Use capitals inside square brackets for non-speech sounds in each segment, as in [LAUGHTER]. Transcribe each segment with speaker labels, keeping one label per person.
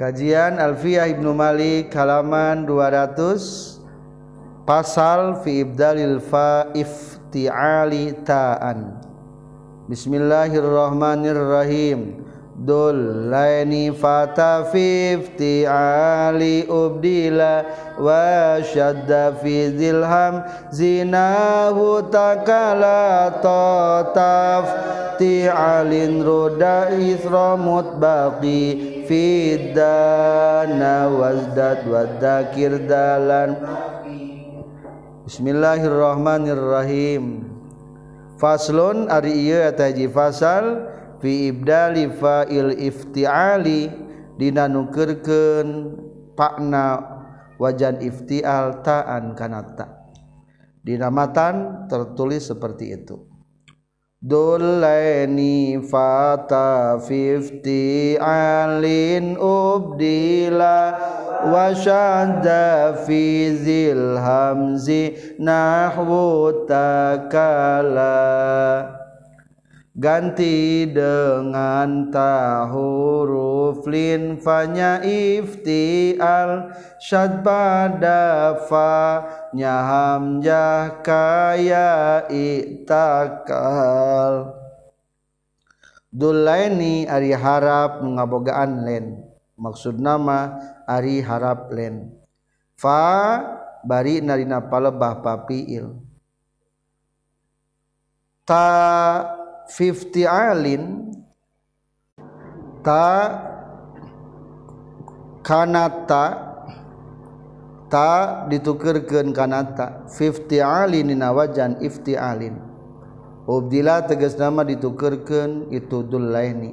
Speaker 1: Kajian Alfiyah Ibnu Malik halaman 200 Pasal fi ibdalil fa'ifti'ali ta'an Bismillahirrahmanirrahim Dul laini fata ti ali ubdila wa syadda fi zilham zinahu takala tataf ti alin ruda isra mutbaqi ana wakirlan Bismillahirrohmanirrrahim fa Arijialda ifti Ali Dinukirken Pakna wajan ifti Alan Kanata dinamatan tertulis seperti itu Dulaini fata fifti alin ubdila wa syadda fi zil hamzi nahwu takala ganti dengan ta huruf lin fanya iftial syad pada fa nya hamzah kaya itakal dulaini ari harap mengabogaan len maksud nama ari harap len fa bari narina palebah papiil ta fifty tak Kanata tak ditukkan Kanata fifty Aliina wajan ifti Alilin Obdlah tegas nama ditukkan itu Dulah ini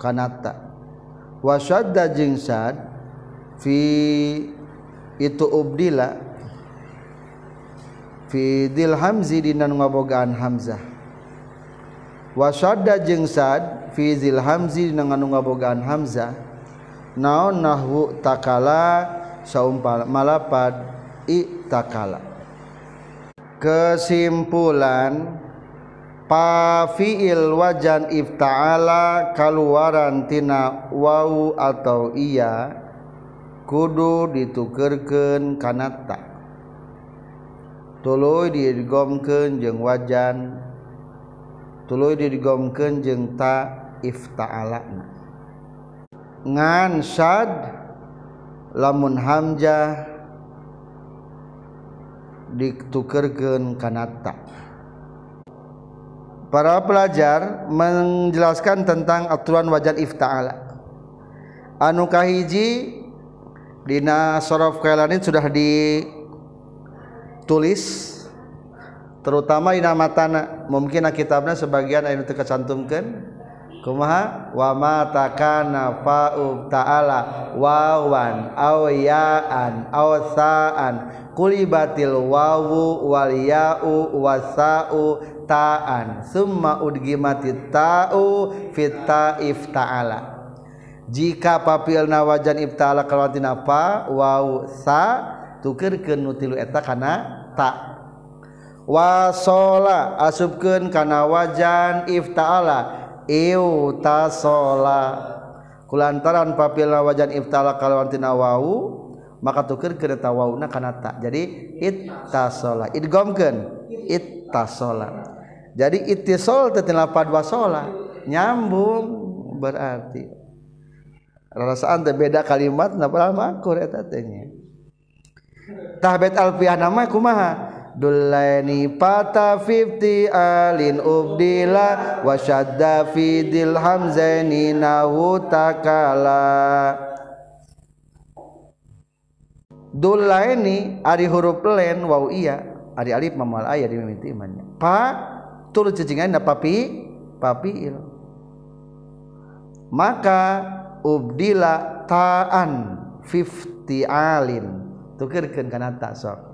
Speaker 1: kanata wasad jeng itu obdlah Hai fidil hamzidinanan ngobogaan Hamzah Wasada jeng sad Fizil Hamzi nanganungbogaan Hamzah na nahwu takala sau malapadtakala kesimpulan Pafilil wajan ifta'ala kaluarantina wa atau ya kudu ditukkerken kanata Hai tulo digomke jeung wajan di didigomken jenta iftaalangan lamun Hamja ditukkerken Kanata para pelajar menjelaskan tentang aturan wajah ifta'ala anukahiji Dinas sudah di tulis di terutama in nama matatana mungkin akitabnya sebagian aya kitaka cantumkan kemaha wamaakan taala wawan a ausaan kulibail wa taanmati tau fit if ta'ala jika papilna wajan Itaala kalautin apa wa tukir kenuttilak karena tak punya was asubken karena wajan ifta'alakullantaran pap wajan iftaala kalauwantina wa maka tukir kereta jadi it jadi ittis nyambung berartiasa beda kalimat natah alfi namaikumaha Dulaini pata fifti alin ubdila Wasyadda fidil hamzaini nahu takala Dulaini ari huruf len wau iya ari alif mamal aya di mimiti imannya. Pa tur cecingan da papi il. Maka ubdila ta'an fifti alin. Tukirkeun kana ta sok.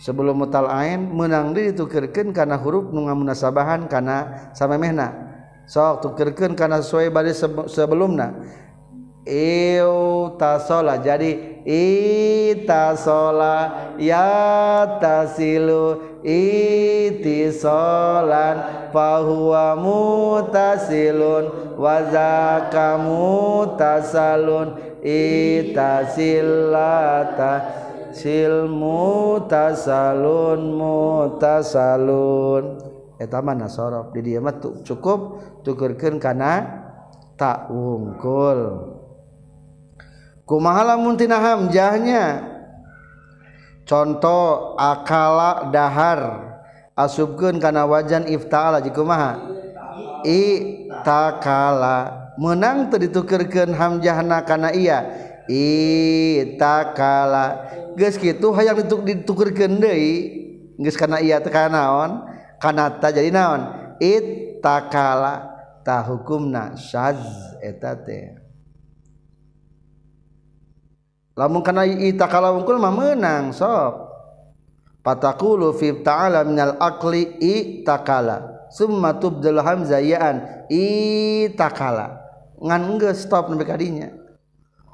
Speaker 1: sebelum mutal ain menang itu ditukirkeun karena huruf karena ngamunasabahan mehna samemehna sok tukirkeun karena sesuai baris sebelumnya. iu tasola jadi itasola ya tasilu itisolan fahuwa mutasilun wazaka mutasalun itasilata sil mutaalun mutaalunta mana soro di diamat cukup tukerkan karena takungkul kumahalamuntina hamjanya contoh akala dahar asubgun karena wajan iftaalama takkala menang ter ditukkerkan hamjahana-kana iya yang itakala geus kitu hayang ditukerkeun deui geus kana ia teh kanaon kana ta jadi naon itakala ta hukumna syaz eta teh lamun kana itakala wungkul mah meunang sok patakulu fi ta'ala minal aqli itakala summa tubdil hamzah yaan itakala ngan geus stop nampak kadinya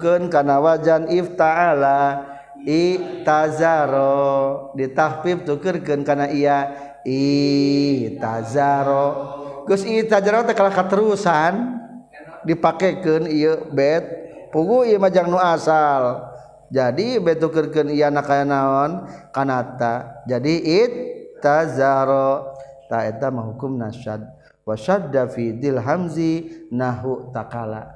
Speaker 1: ken karena wajan ifta'ala itzarro ditahfitukkirken karena ia izarrokala keterusan dipakaiken yuk be pgu majang nuasal jadi betukken ia na naon kanata jadi it tazarro taeta hukumm nasyad washab David dilhamzi nahu takalaan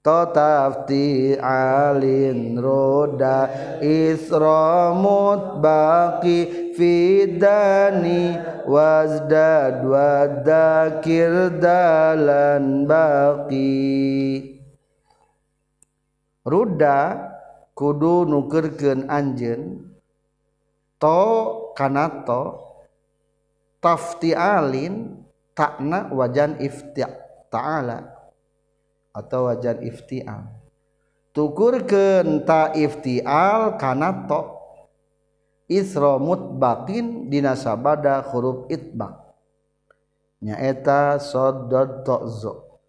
Speaker 1: Totafti alin roda isramut baki fidani dua dakir dalan baki roda kudu nukerken anjen to kanato tafti alin takna wajan iftiak ta'ala atau wajar ifti tukur ketah ifti al kanato Iramut Bakin dinasabada huruf Iqbanyaeta sodozo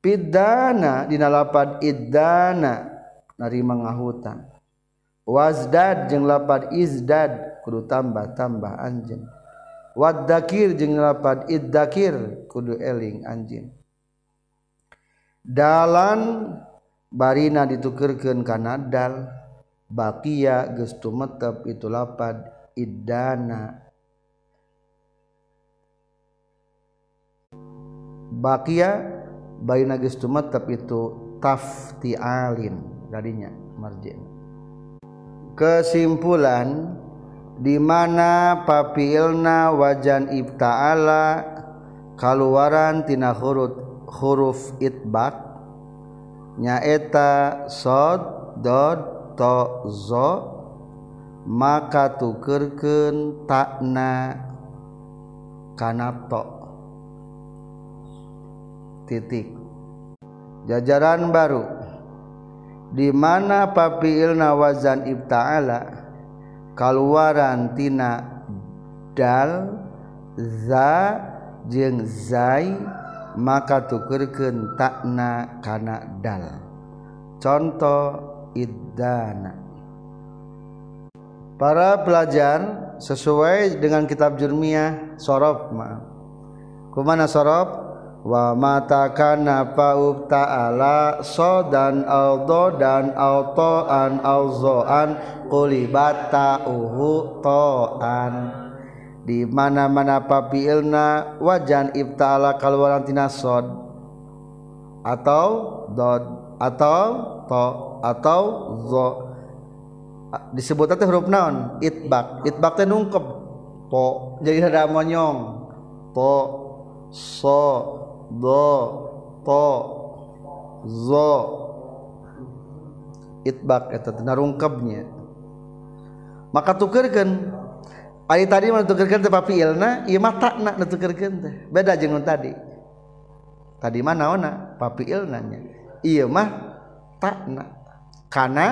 Speaker 1: pidana dipan dana nari menga hutan wadad jenglapat izdad kudu tambah-tambah anjing wadkir jenglapat iddakir kudu Eling anjing dalam Barina ditukkirkan Kanaddal Bakia gestumetp itu lapat Iidana bakia Baina gestumetp itu taftti Alilin tadinya margin kesimpulan dimana papilna wajan Ibta'ala kaluarantinahurut huruf itba nyaeta shot. tozo maka tukerken takna kan to titik jajaran baru dimana Papi Ilna wazan Ibta'ala kaluarantinana dal za jeng zai maka tukerken takna kana dal contoh iddana para pelajar sesuai dengan kitab jurmiyah sorof maaf kumana sorof wa mata kana paub ta'ala so dan auto dan auto an auzo an kulibata uhu to'an di mana-mana Pakpililna wajan Ibtaala kal atau atau to atau disebut tadi hurufon kok jadingkapnya maka tukirkan untuk tadi Papna beda je tadi tadi mana on Papi ilnanya mah takna karena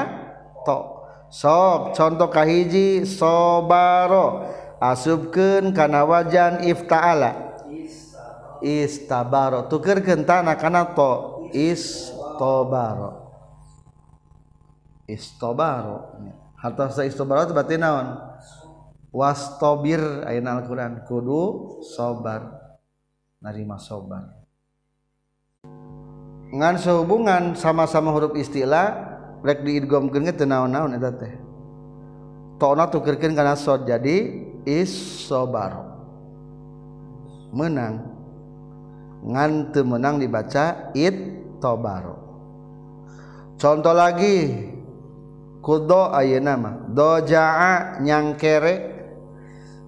Speaker 1: to so contohiji sobaro asubkenkana wajan ifta'ala isto tu ken to iso istbaro atau istbar tiba naon wastobir ayat Al-Quran kudu sobar narima sobar ngan sehubungan sama-sama huruf istilah rek diidgomkeun ge teu naon-naon eta teh tona tukerkeun karena sod jadi is sobar menang ngan tu menang dibaca it Tobar. contoh lagi kudo ayat nama doja nyangkere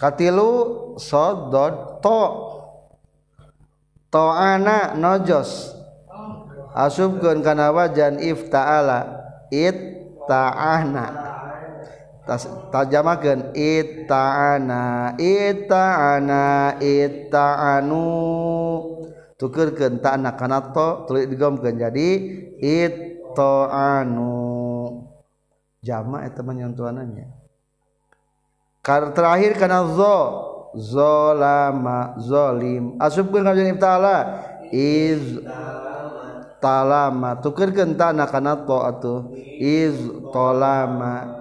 Speaker 1: katilu sodot to to anak nojos taala ana it wajan ifta'ala it ta anu tuker itta'anu ta ana karena to tuluy digomkeun jadi anu jama itu menyentuhannya Kar terakhir karena zo zolama zolim. Asupkan kajian ibtala iz talama. Tukerkan nak karena to atau iz tolama.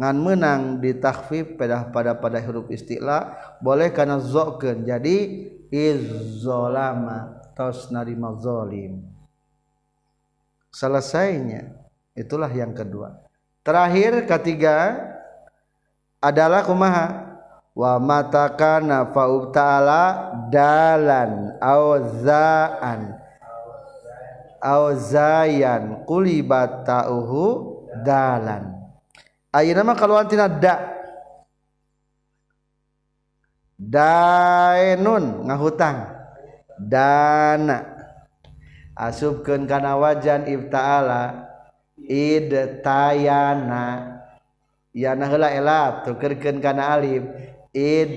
Speaker 1: Ngan menang di takfif pada pada pada huruf istilah boleh karena zokken Jadi iz zolama tos narima zolim. Selesainya itulah yang kedua. Terakhir ketiga adalah kumaha wa matakana faubtala dalan auzaan auzayan kulibat tauhu dalan ayeuna nama kalau tina da daenun ngahutang dana asubkan kana wajan ibtaala idtayana Ya Ianahla elat tukerken kana alim id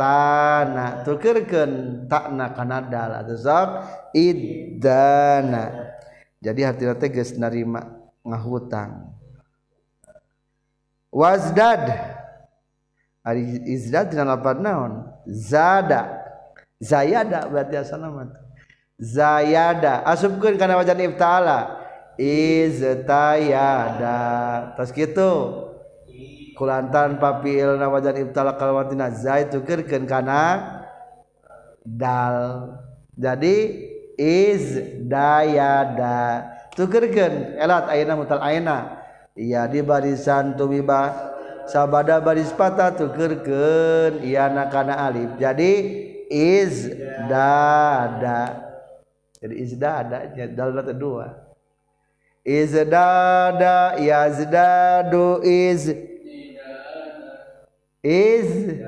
Speaker 1: tana tukerken takna kana dal atau dana Jadi hati teh geus narima ngahutang. Wazdad ari izdad dina lapan naon? Zada. Zayada berarti asana mah. Zayada asupkeun kana wajan ibtala iztayada. tas gitu kulantan papil nawajan ibtala kalwatina zai tukerkeun karena dal jadi iz dayada tukerkeun elat ayeuna mutal aina iya di barisan tumiba sabada baris patah tukerkeun iana ya, kana alif jadi iz dada jadi iz dada dal nata dua is dada yazdadu iz ya, is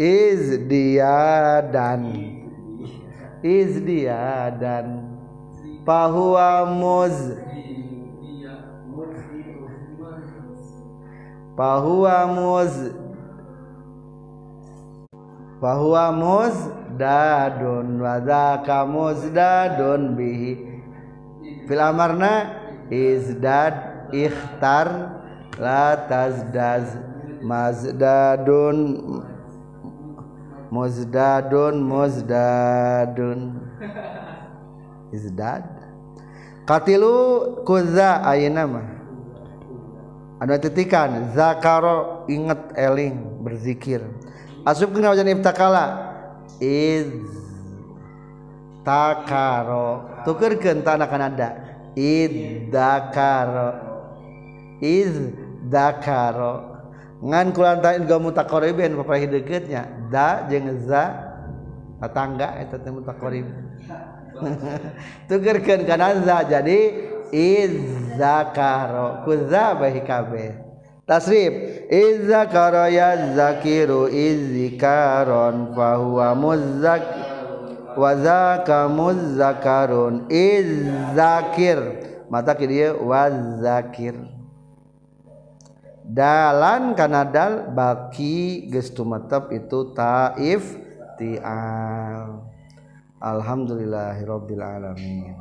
Speaker 1: is dia dan is dia dan fahuwa muz fahuwa muz fahuwa muz dadun wa dzaka dadun bihi fil amarna izdad ikhtar la tazdaz mazdadun muzdadun muzdadun izdad katilu kuza ayeuna mah anu titikan zakaro inget eling berzikir asup kana wajan iftakala iz takaro Tuker tanah kana ada idzakaro iz Za [LAUGHS] karo nganku taga muta qrib wahinya da jengza tarib Tukanaza jadi Iza karo kuzaba ka Tawi Iza karo ya zakiru I kar pawa muza waza muza karoun Izakir matakiri wazakir. dalan karena dal baki gestumatap itu taif tial alhamdulillahirabbil alamin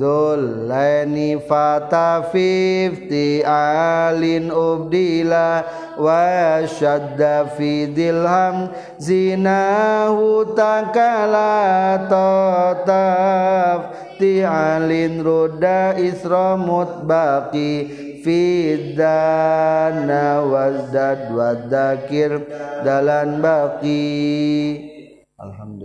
Speaker 1: dolani fata fifti alin ubdila wa syadda fi dilham zinahu takala tataf ti alin ruda isra mutbaqi Quan fida da bak Alhamdulil